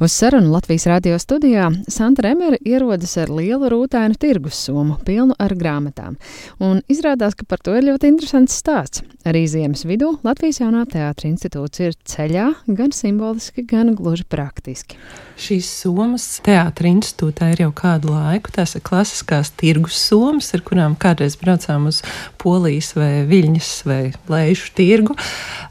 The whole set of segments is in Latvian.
Uz sarunu Latvijas radio studijā Santa Remere ierodas ar lielu rūtēnu tirgus somu, pilnu ar grāmatām. Un izrādās, ka par to ir ļoti interesants stāsts. Arī ziemas vidū Latvijas jaunā teātra institūts ir ceļā gan simboliski, gan gluži praktiski. Šīs somas teātra institūtā ir jau kādu laiku. Tās ir klasiskās tirgus somas, ar kurām kādreiz braucām uz Polijas vai Viļņas vai Leišu tirgu.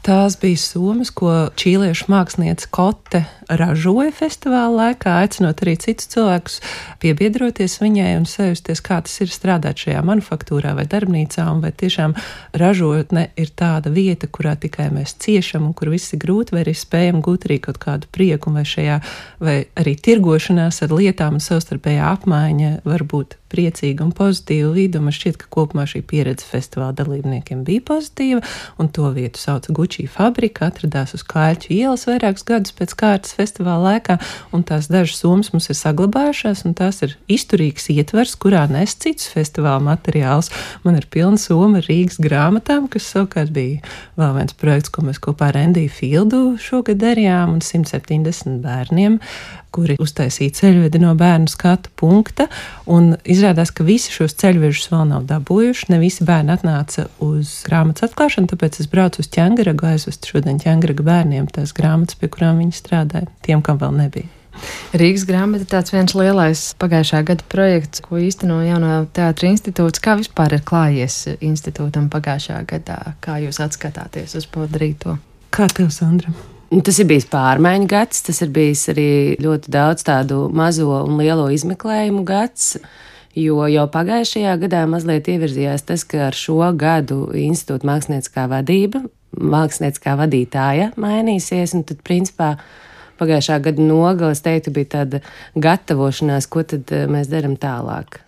Tās bija somas, ko čīliešu mākslinieca Kote ražoja festivāla laikā, aicinot arī citus cilvēkus piebiedroties viņai un sajusties, kā tas ir strādāt šajā manufaktūrā vai darbnīcā, un vai tiešām ražotne ir tāda vieta, kurā tikai mēs ciešam un kur viss ir grūti, vai arī spējam gūt arī kaut kādu prieku, vai šajā, vai arī tirgošanās ar lietām un savstarpējā apmaiņa var būt priecīga un pozitīva vide. Man šķiet, ka kopumā šī pieredze festivāla dalībniekiem bija pozitīva, un to vietu sauca Gucci fabrika, atradās uz Kāļķu ielas vairākus gadus pēc kārtas festivāla laikā, un tās dažas somas mums ir saglabājušās, un tās ir izturīgs ietvers, kurā nes citus festivāla materiālus. Man ir pilna soma Rīgas grāmatām, kas savukārt bija vēl viens projekts, ko mēs kopā ar Endiju Fieldu šogad darījām, un 170 bērniem kuri uztaisīja ceļvedi no bērnu skatu punkta. Izrādās, ka visi šos ceļvežus vēl nav dabūjuši. Ne visi bērni atnāca uz grāmatas atklāšanu, tāpēc es braucu uz ķēngaragu, aizvest šodien ķēngaraga bērniem tās grāmatas, pie kurām viņi strādāja, tiem, kam vēl nebija. Rīgas grāmata ir tāds viens lielais pagājušā gada projekts, ko īsteno jaunā teātra institūts. Kā vispār ir klājies institūtam pagājušā gadā? Kā jūs atskatāties uz padarīto? Kā tev, Sandra? Tas ir bijis pārmaiņu gads, tas ir bijis arī ļoti daudz tādu mazo un lielo izmeklējumu gads. Jo jau pagājušajā gadā mazliet ievirzījās tas, ka ar šo gadu institūta mākslinieckā vadība, mākslinieckā vadītāja mainīsies, un tad, principā, pagājušā gada nogales, teiktu, bija tāda gatavošanās, ko tad eh, mēs darām tālāk.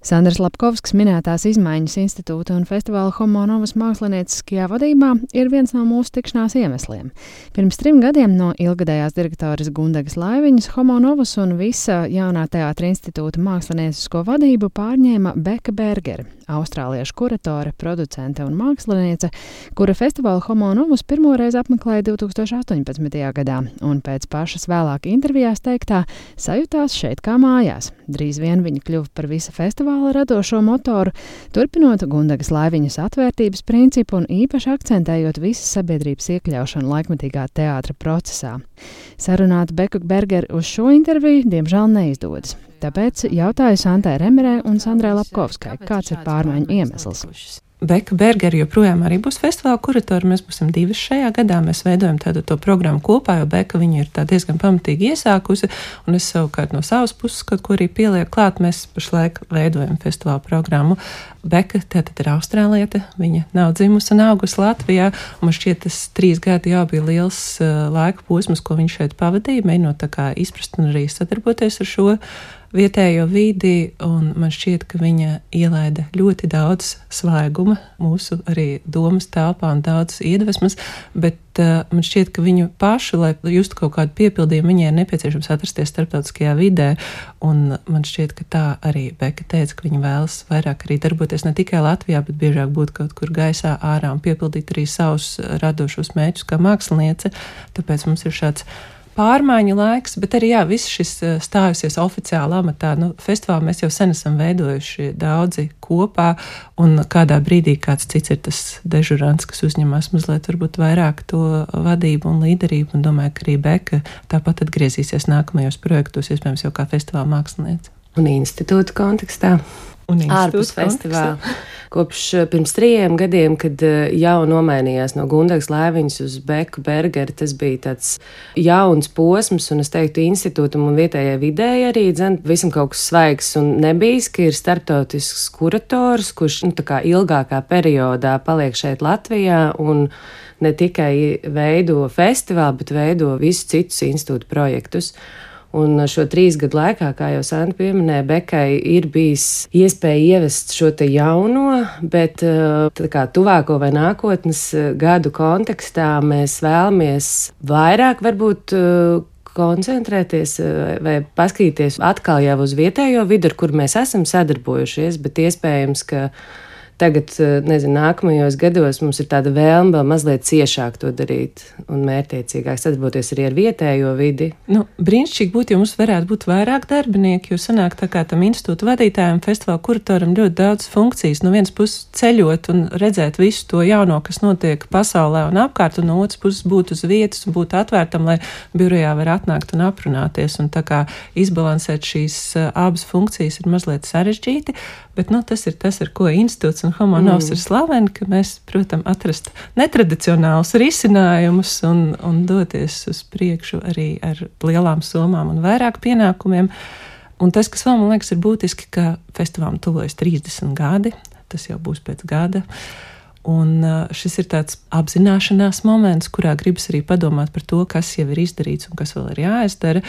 Sandrs Lapkovskis minētās izmaiņas institūta un festivāla Homonovas mākslinieckajā vadībā ir viens no mūsu tikšanās iemesliem. Pirms trim gadiem no ilgadējās direktoras Gundagas Laiviņas Homonovas un visa jaunā teātra institūta māksliniecisko vadību pārņēma Beka Bergere, austrāliešu kuratore, producente un māksliniece, kura festivālu Homonovus pirmoreiz apmeklēja 2018. gadā, un pēc pašas vēlāk intervijās teiktā sajūtās šeit kā mājās. Drīz vien viņa kļuva par visa festivāla radošo motoru, turpinot Gundagas laiviņas atvērtības principu un īpaši akcentējot visas sabiedrības iekļaušanu laikmatīgā teātra procesā. Sarunāt Beku Bergeru uz šo interviju diemžēl neizdodas. Tāpēc jautāju Santai Remerē un Sandrai Lapkovskai, kāds ir pārmaiņu iemesls. Beka Bergera joprojām arī būs festivāla kuratora. Mēs būsim divas šajā gadā. Mēs veidojam tādu to programmu kopā, jo Beka viņu ir diezgan pamatīgi iesākusi. Un es savukārt no savas puses kaut ko arī pielieku klāt. Mēs pašlaik veidojam festivāla programmu. Beka tātad ir austrālieta. Viņa nav dzimusi un augusi Latvijā. Un man šķiet, tas trīs gadi jau bija liels uh, laika posms, ko viņš šeit pavadīja, mēģinot izprast un arī sadarboties ar šo vietējo vidi, un man šķiet, ka viņa ielaida ļoti daudz svaiguma mūsu arī domas telpā un daudz iedvesmas, bet uh, man šķiet, ka viņu pašu, lai justu kaut kādu piepildījumu, viņai ir nepieciešams atrasties starptautiskajā vidē, un man šķiet, ka tā arī Beka teica, ka viņa vēlas vairāk arī darboties ne tikai Latvijā, bet biežāk būt kaut kur gaisā ārā un piepildīt arī savus radošos mēģus kā māksliniece, tāpēc mums ir šāds pārmaiņu laiks, bet arī jā, viss šis eh, stājusies oficiāli amatā. Nu, festivālā mēs jau sen esam veidojuši daudzi kopā, un kādā brīdī kāds cits ir tas dežurants, kas uzņemas mazliet vairāk to vadību un līderību, un domāju, ka arī Beka tāpat atgriezīsies nākamajos projektos, iespējams, jau kā festivāla māksliniece. Un institūta kontekstā un ārpus festivāla. Kopš eh, pirms trijiem gadiem, kad eh, jau nomainījās no Gundagas lēviņas uz Beku Bergeru, tas bija tāds jauns posms, un es teiktu, institūtam un vietējai vidēji arī, dzen, visam kaut kas svaigs un nebijis, ka ir startautisks kurators, kurš, nu, tā kā ilgākā periodā paliek šeit Latvijā un ne tikai veido festivālu, bet veido visus citus institūtu projektus. Un šo trīs gadu laikā, kā jau Santa pieminēja, Bekai ir bijis iespēja ievest šo te jauno, bet eh, kā tuvāko vai nākotnes eh, gadu kontekstā mēs vēlamies vairāk varbūt eh, koncentrēties vai paskatīties atkal jau uz vietējo vidu, ar kur mēs esam sadarbojušies, bet iespējams, ka tagad, eh, nezinu, nākamajos gados mums ir tāda vēlme vēl mazliet ciešāk to darīt un mērķiecīgāk sadarboties arī ar vietējo vidi. Nu, brīnišķīgi būtu, ja mums varētu būt vairāk darbinieku, jo sanāk tā kā tam institūta vadītājiem, festivāla kuratoram ļoti daudz funkcijas. No vienas puses ceļot un redzēt visu to jauno, kas notiek pasaulē un apkārt, un no otras puses būt uz vietas un būt atvērtam, lai birojā var atnākt un aprunāties. Un tā kā izbalansēt šīs uh, abas funkcijas ir mazliet sarežģīti, bet nu, tas ir tas, ar ko institūts un homonovs mm. ir slaveni, ka mēs, protams, atrast netradicionālus risinājumus un, un doties uz priekšu arī ar lielām summām un vairāk pienākumiem. Un tas, kas vēl man liekas, ir būtiski, ka festivālam tuvojas 30 gadi, tas jau būs pēc gada. Un šis ir tāds apzināšanās moments, kurā gribas arī padomāt par to, kas jau ir izdarīts un kas vēl ir jāizdara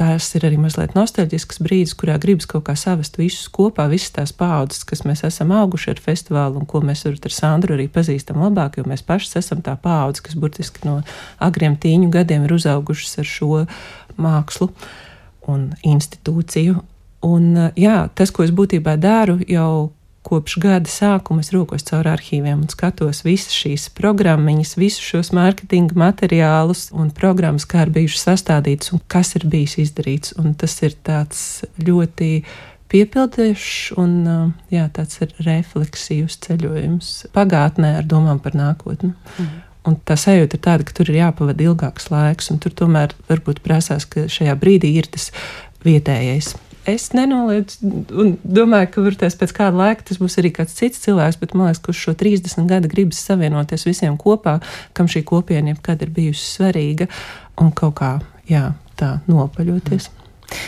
tās ir arī mazliet nostalģisks brīdis, kurā gribas kaut kā savest visus kopā, visas tās paudzes, kas mēs esam auguši ar festivālu un ko mēs ar Sandru arī pazīstam labāk, jo mēs paši esam tā paudze, kas burtiski no agriem tīņu gadiem ir uzaugušas ar šo mākslu un institūciju. Un, jā, tas, ko es būtībā daru jau Kopš gada sākuma es rokos caur arhīviem un skatos visas šīs programmiņas, visus šos mārketinga materiālus un programmas, kā ir bijušas sastādītas un kas ir bijis izdarīts. Un tas ir tāds ļoti piepildījušs un jā, tāds refleksīvs ceļojums pagātnē ar domām par nākotni. Mm. Un tā sajūta ir tāda, ka tur ir jāpavada ilgāks laiks, un tur tomēr varbūt prasās, ka šajā brīdī ir tas vietējais es nenoliedzu, un domāju, ka varbūt pēc kāda laika tas būs arī kāds cits cilvēks, bet man liekas, kurš šo 30 gadu gribas savienoties visiem kopā, kam šī kopiena jebkad ir bijusi svarīga un kaut kā jā, tā nopaļoties. Mm.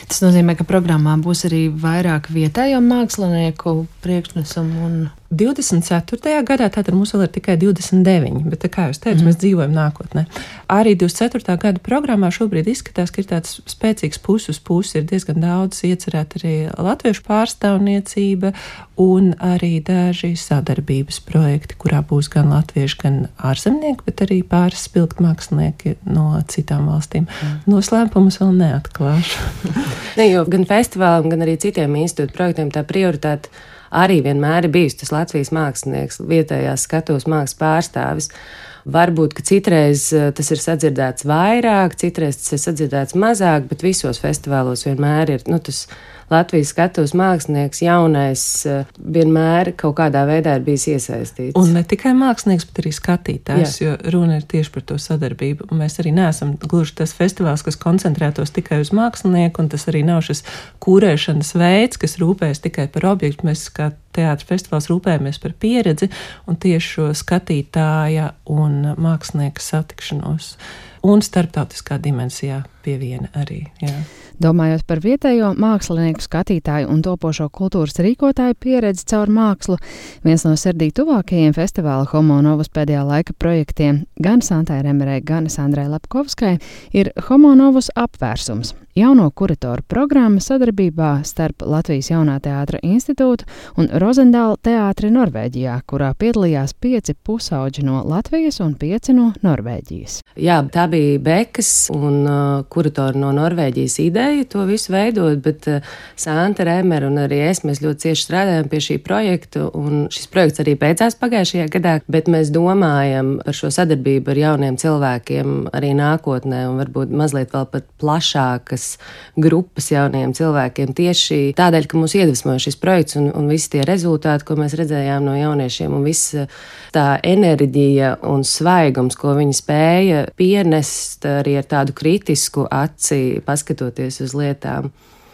Tas nozīmē, ka programmā būs arī vairāk vietējo mākslinieku priekšnesumu un 24. gadā, tātad mums vēl ir tikai 29, bet, kā jau teicu, mm. mēs dzīvojam nākotnē. Arī 24. gada programmā šobrīd izskatās, ka ir tāds spēcīgs puses pusi, ir diezgan daudz iecerēta arī latviešu pārstāvniecība un arī daži sadarbības projekti, kurā būs gan latvieši, gan ārzemnieki, bet arī pāris spilgt mākslinieki no citām valstīm. Mm. Noslēpumus vēl neatklāšu. ne, jo gan festivālam, gan arī citiem institūtu projektiem tā prioritāte arī vienmēr ir bijis tas Latvijas mākslinieks, vietējās skatuves mākslas pārstāvis. Varbūt, ka citreiz eh, tas ir sadzirdēts vairāk, citreiz tas ir sadzirdēts mazāk, bet visos festivālos vienmēr ir nu, tas Latvijas skatuves mākslinieks, jaunais, eh, vienmēr kaut kādā veidā ir bijis iesaistīts. Un ne tikai mākslinieks, bet arī skatītājs, Jā. jo runa ir tieši par to sadarbību. Un mēs arī neesam gluži tas festivāls, kas koncentrētos tikai uz mākslinieku, un tas arī nav šis kūrēšanas veids, kas rūpējas tikai par objektu. Mēs kā teātris festivāls rūpējamies par pieredzi un tieši šo skatītāja un mākslinieka satikšanos. Un starptautiskā dimensijā pieviena arī. Jā. Domājot par vietējo mākslinieku, skatītāju un topošo kultūras rīkotāju pieredzi caur mākslu, viens no sirdī tuvākajiem festivāla Homonovas pēdējā laika projektiem gan Santai Remerei, gan Sandrai Lapkovskai ir Homonovas apvērsums jauno kuratoru programma sadarbībā starp Latvijas Jaunā teātra institūtu un Rozendāla teātri Norvēģijā, kurā piedalījās pieci pusauģi no Latvijas un pieci no Norvēģijas. Jā, tā bija Bekas un uh, kuratoru no Norvēģijas ideja to visu veidot, bet uh, Santa Remer un arī es mēs ļoti cieši strādājam pie šī projekta, un šis projekts arī beidzās pagājušajā gadā, bet mēs domājam par šo sadarbību ar jauniem cilvēkiem arī nākotnē un varbūt mazliet vēl pat plašākas citas grupas jauniem cilvēkiem tieši tādēļ, ka mūs iedvesmoja šis projekts un, un visi tie rezultāti, ko mēs redzējām no jauniešiem, un viss tā enerģija un svaigums, ko viņi spēja pienest arī ar tādu kritisku aci, paskatoties uz lietām.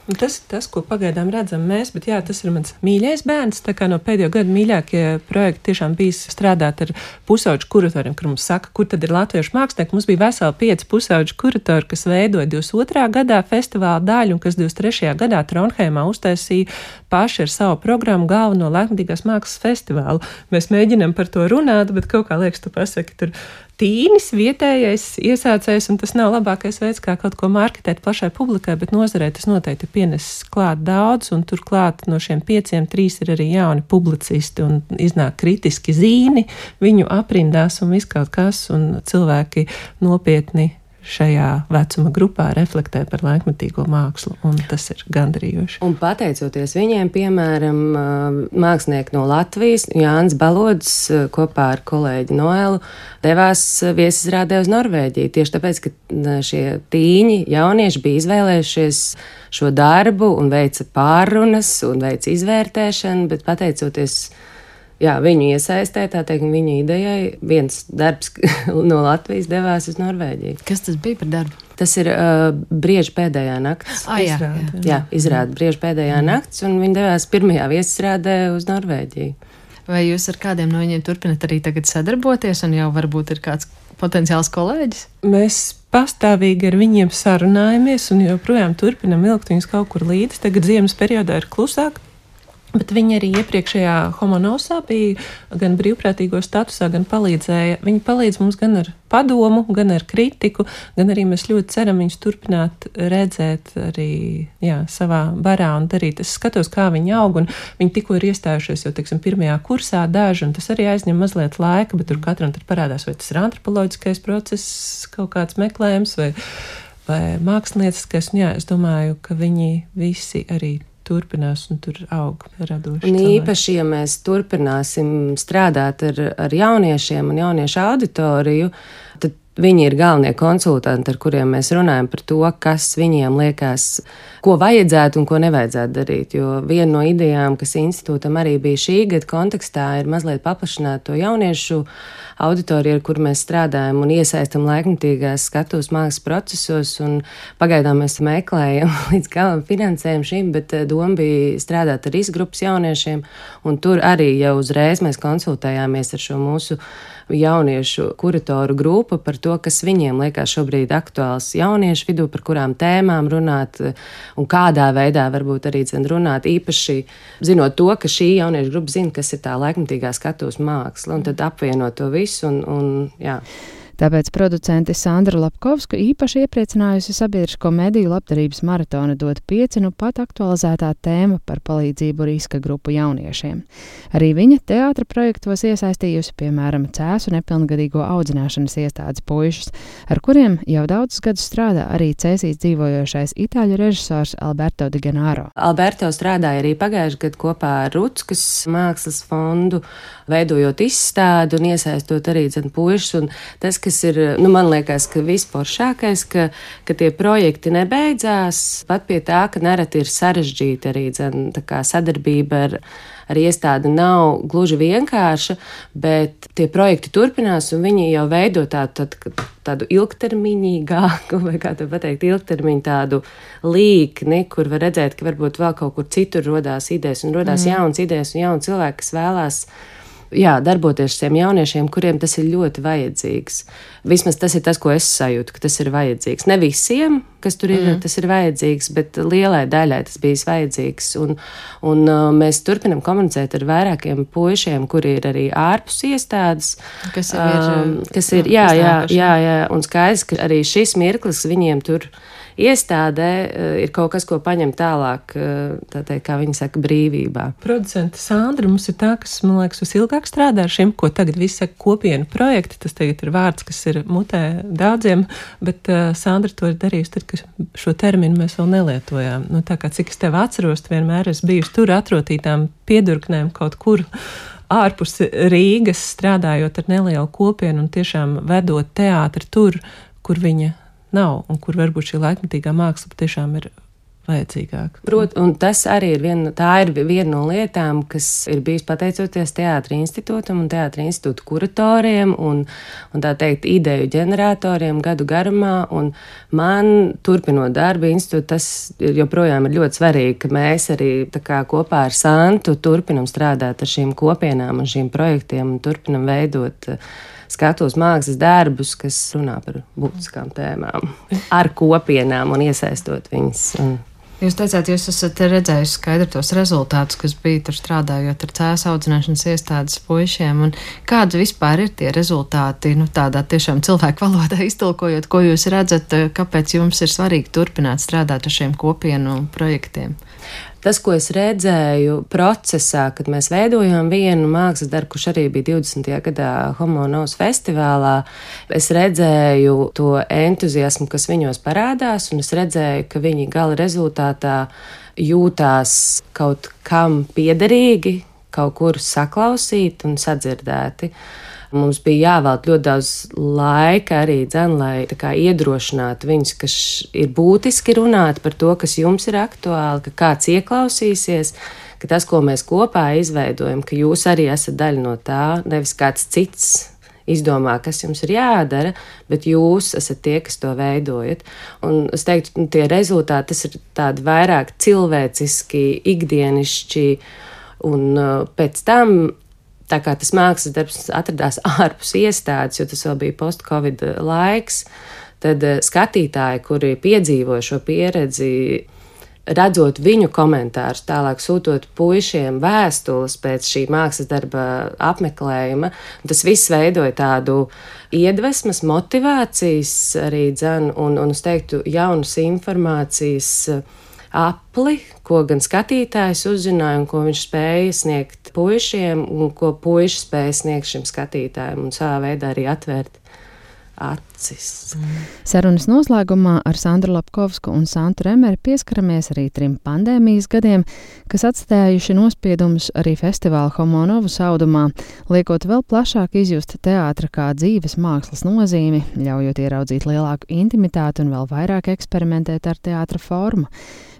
Un tas ir tas, ko pagaidām redzam mēs, bet jā, tas ir mans mīļais bērns. Tā kā no pēdējo gadu mīļākie projekti tiešām bija strādāt ar pusauģu kuratoriem, kur mums saka, kur tad ir latviešu mākslinieki. Mums bija veseli pieci pusauģu kuratori, kas veidoja 22. gadā festivāla daļu un kas 23. gadā Tronheimā uztaisīja paši ar savu programmu galveno laikmatīgās mākslas festivālu. Mēs mēģinām par to runāt, bet kaut kā liekas, tu pasaki, tur tīnis, vietējais iesācējs, un tas nav labākais veids, kā kaut ko marketēt plašai publikai, bet nozarē tas noteikti pienesis klāt daudz, un turklāt no šiem pieciem trīs ir arī jauni publicisti, un iznāk kritiski zīni viņu aprindās un viskaut kas, un cilvēki nopietni šajā vecuma grupā reflektē par laikmetīgo mākslu, un tas ir gandarījoši. Un pateicoties viņiem, piemēram, mākslinieki no Latvijas, Jānis Balodis kopā ar kolēģi Noelu devās viesizrādē uz Norvēģiju. Tieši tāpēc, ka šie tīņi, jaunieši bija izvēlējušies šo darbu un veica pārunas un veica izvērtēšanu, bet pateicoties jā, viņu iesaistē, tā teikt, viņu idejai, viens darbs no Latvijas devās uz Norvēģiju. Kas tas bija par darbu? Tas ir uh, brīvs pēdējā naktis. Ah, jā, izrāda, jā. jā izrāda brīvs pēdējā mm. naktis, un viņi devās pirmajā viesizrādē uz Norvēģiju. Vai jūs ar kādiem no viņiem turpināt arī tagad sadarboties, un jau varbūt ir kāds potenciāls kolēģis? Mēs pastāvīgi ar viņiem sarunājamies un joprojām turpinam vilkt viņus kaut kur līdzi. Tagad ziemas periodā ir klusāk, Bet viņi arī iepriekšējā homonosā bija gan brīvprātīgo statusā, gan palīdzēja. Viņi palīdz mums gan ar padomu, gan ar kritiku, gan arī mēs ļoti ceram viņus turpināt redzēt arī jā, savā barā un darīt. Es skatos, kā viņi aug, un viņi tikko ir iestājušies jau, teiksim, pirmajā kursā daži, un tas arī aizņem mazliet laika, bet tur katram tur parādās, vai tas ir antropoloģiskais process, kaut kāds meklējums vai, vai mākslinieckais. Jā, es domāju, ka viņi visi arī turpinās un tur aug radoši. Un īpaši, ja mēs turpināsim strādāt ar, ar jauniešiem un jauniešu auditoriju, tad viņi ir galvenie konsultanti, ar kuriem mēs runājam par to, kas viņiem liekas, ko vajadzētu un ko nevajadzētu darīt. Jo viena no idejām, kas institūtam arī bija šī gada kontekstā, ir mazliet paplašināt to jauniešu auditoriju, ar kur mēs strādājam un iesaistam laikmatīgās skatuves mākslas procesos. Pagaidām mēs meklējam līdz galam finansējumu šim, bet eh, doma bija strādāt ar izgrupas jauniešiem, un tur arī jau uzreiz mēs konsultējāmies ar šo mūsu jauniešu kuratoru grupu par to, kas viņiem liekas šobrīd aktuāls jauniešu vidū, par kurām tēmām runāt un kādā veidā varbūt arī runāt. Īpaši zinot to, ka šī jauniešu grupa zina, kas ir tā laikmatīgā skatuves māksla, un tad apvienot to visu. Un, un, jā. Tāpēc producente Sandra Lapkovska īpaši iepriecinājusi sabiedrisko mediju labdarības maratona dot pieci nu pat aktualizētā tēma par palīdzību riska grupu jauniešiem. Arī viņa teātra projektos iesaistījusi, piemēram, cēsu nepilngadīgo audzināšanas iestādes puišus, ar kuriem jau daudzus gadus strādā arī cēsīs dzīvojošais itāļu režisors Alberto Di Genaro. Alberto strādāja arī pagājušajā gadā kopā ar Rutskas mākslas fondu, veidojot izstādi un iesaistot arī puišus. Tas, kas ir, nu, man liekas, ka visforšākais, ka, ka tie projekti nebeidzās, pat pie tā, ka nereti ir sarežģīta arī dzen, sadarbība ar, ar iestādi nav gluži vienkārša, bet tie projekti turpinās un viņi jau veido tādu, tādu, tādu ilgtermiņīgāku, vai kā to pateikt, ilgtermiņu tādu līkni, kur var redzēt, ka varbūt vēl kaut kur citur rodās idejas un rodās mm. jaunas idejas un jauni cilvēki, kas vēlās jā, darboties ar tiem jauniešiem, kuriem tas ir ļoti vajadzīgs. Vismaz tas ir tas, ko es sajūtu, ka tas ir vajadzīgs. Ne visiem, kas tur ir, mm. tas ir vajadzīgs, bet lielai daļai tas bija vajadzīgs. Un, un uh, mēs turpinam komunicēt ar vairākiem puišiem, kuri ir arī ārpus iestādes. Kas ir, um, kas ir jā, jā, jā, jā, un skaidrs, ka arī šis mirklis viņiem tur ir iestādē eh, ir kaut kas, ko paņem tālāk, eh, tā teikt, kā viņi saka, brīvībā. Producente Sandra mums ir tā, kas, man liekas, visilgāk strādā ar šiem, ko tagad visi saka kopienu projekti. Tas tagad ir vārds, kas ir mutē daudziem, bet uh, Sandra to ir darījusi tad, kad šo terminu mēs vēl nelietojām. Nu, tā kā cik es tev atceros, vienmēr es bijusi tur atrotītām piedurknēm kaut kur ārpus Rīgas, strādājot ar nelielu kopienu un tiešām vedot teātri tur, kur viņa nav, un kur varbūt šī laikmatīgā māksla patiešām ir vajadzīgāka. Protams, un tas arī ir viena, ir viena no lietām, kas ir bijis pateicoties Teātris institūtam un Teātris institūta kuratoriem un, un tā teikt, ideju ģeneratoriem gadu garumā. Un man, turpinot darbu institūtu, tas joprojām ir ļoti svarīgi, ka mēs arī kā, kopā ar Santu turpinam strādāt ar šīm kopienām un šīm projektiem un turpinam veidot skatos mākslas darbus, kas runā par būtiskām tēmām, ar kopienām un iesaistot viņus. Un Jūs teicāt, jūs esat redzējuši skaidri tos rezultātus, kas bija tur strādājot ar cēlus audzināšanas iestādes puišiem. Kādi vispār ir tie rezultāti, nu, tādā tiešām cilvēku valodā iztulkojot, ko jūs redzat, kāpēc jums ir svarīgi turpināt strādāt ar šiem kopienu projektiem? Tas, ko es redzēju procesā, kad mēs veidojām vienu mākslas darbu, kurš arī bija 20. gadā Homonovas festivālā, es redzēju to entuziasmu, kas viņos parādās, un es redzēju, ka viņi gala rezultātā jūtās kaut kam piederīgi, kaut kur saklausīti un sadzirdēti. Mums bija jāvelk ļoti daudz laika arī dzen, lai kā, iedrošinātu viņus, ka ir būtiski runāt par to, kas jums ir aktuāli, ka kāds ieklausīsies, ka tas, ko mēs kopā izveidojam, ka jūs arī esat daļa no tā, nevis kāds cits izdomā, kas jums ir jādara, bet jūs esat tie, kas to veidojat. Un es teiktu, nu, tie rezultāti ir tādi vairāk cilvēciski, ikdienišķi, un uh, pēc tam tā kā tas mākslas darbs atradās ārpus iestādes, jo tas vēl bija post-covid laiks, tad eh, skatītāji, kuri piedzīvo šo pieredzi, redzot viņu komentārus, tālāk sūtot puišiem vēstules pēc šī mākslas darba apmeklējuma, tas viss veidoja tādu iedvesmas, motivācijas arī dzenu un, un es teiktu, jaunas informācijas apli, ko gan skatītājs uzzināja, un ko viņš spēja sniegt puišiem, un ko puiši spēja sniegt šim skatītājam, un savā veidā arī atvērt acis. Sarunas noslēgumā ar Sandru Lapkovsku un Santu Remeri pieskaramies arī trim pandēmijas gadiem, kas atstājuši nospiedumus arī festivāla Homonovu saudumā, liekot vēl plašāk izjust teātra kā dzīves mākslas nozīmi, ļaujot ieraudzīt lielāku intimitāti un vēl vairāk eksperimentēt ar teātra formu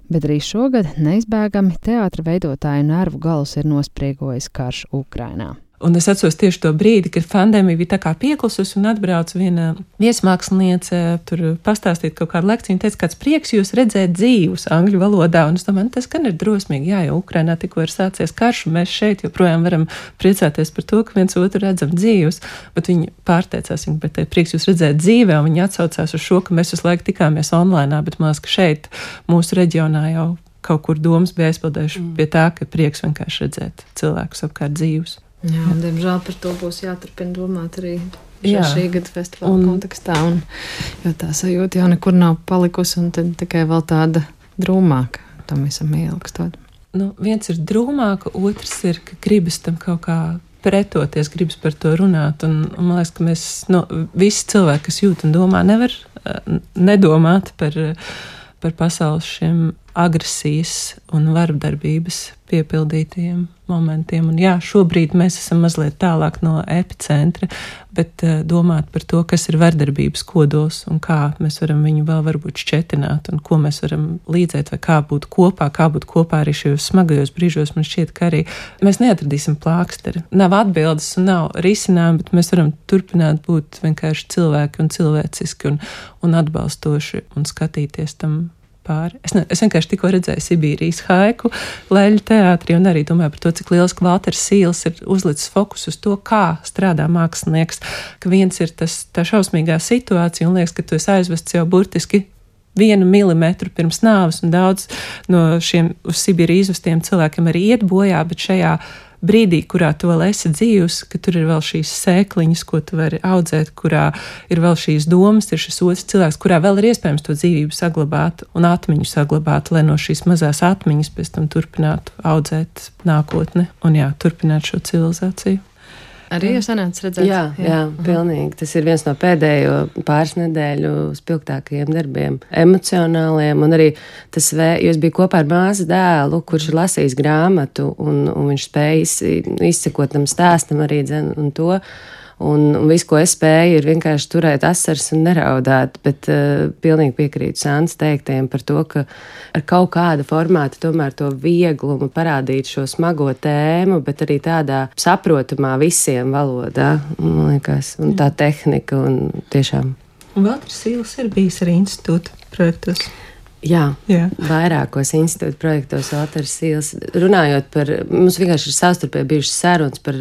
bet arī šogad neizbēgami teātra veidotāju nervu galus ir nospriegojis karš Ukrainā. Un es atceros tieši to brīdi, kad pandēmija bija tā kā pieklususi un atbrauca viena viesmāksliniece, tur pastāstīt kaut kādu lekciju. Viņa teica, kāds prieks jūs redzēt dzīvus angļu valodā. Un es domāju, nu, tas gan ir drosmīgi, jā, jo Ukrainā tikko ir sācies karš, un mēs šeit joprojām varam priecāties par to, ka viens otru redzam dzīvus. Bet viņi pārteicās, viņi, bet prieks jūs redzēt dzīvē, un viņi atsaucās uz šo, ka mēs visu laiku tikāmies online, bet mās, ka šeit mūsu reģionā jau kaut kur domas bija aizpildējuši mm. pie tā, ka prieks vienkārši redzēt cilvēkus apkārt dzīvus. Jā, un, diemžēl par to būs jāturpina domāt arī jā. šī gada festivāla un, kontekstā. Un, jo tā sajūta jau nekur nav palikusi, un tikai vēl tāda drūmāka tam visam ielikstot. Nu, viens ir drūmāka, otrs ir, ka gribas tam kaut kā pretoties, gribas par to runāt. Un, un man liekas, ka mēs, nu, visi cilvēki, kas jūt un domā, nevar uh, nedomāt par, uh, par pasaules šiem agresijas un vardarbības piepildītajiem momentiem. Un jā, šobrīd mēs esam mazliet tālāk no epicentra, bet uh, domāt par to, kas ir vardarbības kodols un kā mēs varam viņu vēl varbūt šķetināt un ko mēs varam līdzēt vai kā būt kopā, kā būt kopā arī šajos smagajos brīžos. Man šķiet, ka arī mēs neatradīsim plāksteri. Nav atbildes un nav risinājumu, bet mēs varam turpināt būt vienkārši cilvēki un cilvēciski un, un atbalstoši un skatīties tam pāri. Es, ne, es vienkārši tikko redzēju Sibīrijas haiku, Leļu teātrī un arī domāju par to, cik liels Valters Sīls ir uzlicis fokus uz to, kā strādā mākslinieks. Ka viens ir tas, tā šausmīgā situācija un liekas, ka tu esi aizvests jau burtiski vienu milimetru pirms nāves, un daudz no šiem uz Sibīriju izvestiem cilvēkiem arī iet bojā, bet šajā brīdī, kurā tu vēl esi dzīvs, ka tur ir vēl šīs sēkliņas, ko tu vari audzēt, kurā ir vēl šīs domas, ir šis otrs cilvēks, kurā vēl ir iespējams to dzīvību saglabāt un atmiņu saglabāt, lai no šīs mazās atmiņas pēc tam turpinātu audzēt nākotni un jā, turpināt šo civilizāciju. Arī jūs sanācat redzēt? Jā, jā, jā mhm. pilnīgi. Tas ir viens no pēdējo pāris nedēļu spilgtākajiem darbiem, emocionāliem. Un arī tas, vē, jūs bija kopā ar māsu dēlu, kurš ir lasījis grāmatu, un, un viņš spēja izsekot tam stāstam arī dzen, un to. Un, un viss, ko es spēju, ir vienkārši turēt asaras un neraudāt. Bet uh, pilnīgi piekrītu Sāns teiktajiem par to, ka ar kaut kādu formātu tomēr to vieglumu parādīt šo smago tēmu, bet arī tādā saprotamā visiem valodā, man liekas, un tā tehnika un tiešām. Un vēl tas īls ir bijis arī institūta projektos. Jā, Jā. vairākos institūta projektos Alters Sīls. Runājot par, mums vienkārši ir savstarpēji bijušas sarunas par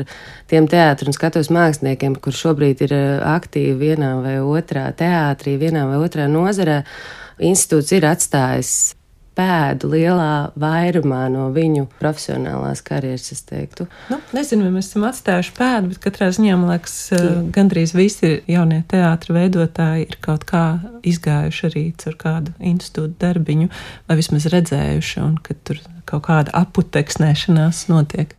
tiem teātrus un skatos māksliniekiem, kur šobrīd ir eh, aktīvi vienā vai otrā teātrī, vienā vai otrā nozarē. Institūts ir atstājis pēdu lielā vairumā no viņu profesionālās karjeras, es teiktu. Nu, nezinu, vai mēs esam atstājuši pēdu, bet katrā ziņā, man liekas, Jā. gandrīz visi jaunie teātri veidotāji ir kaut kā izgājuši arī caur kādu institūtu darbiņu, vai vismaz redzējuši, un ka tur kaut kāda aputeksnēšanās notiek.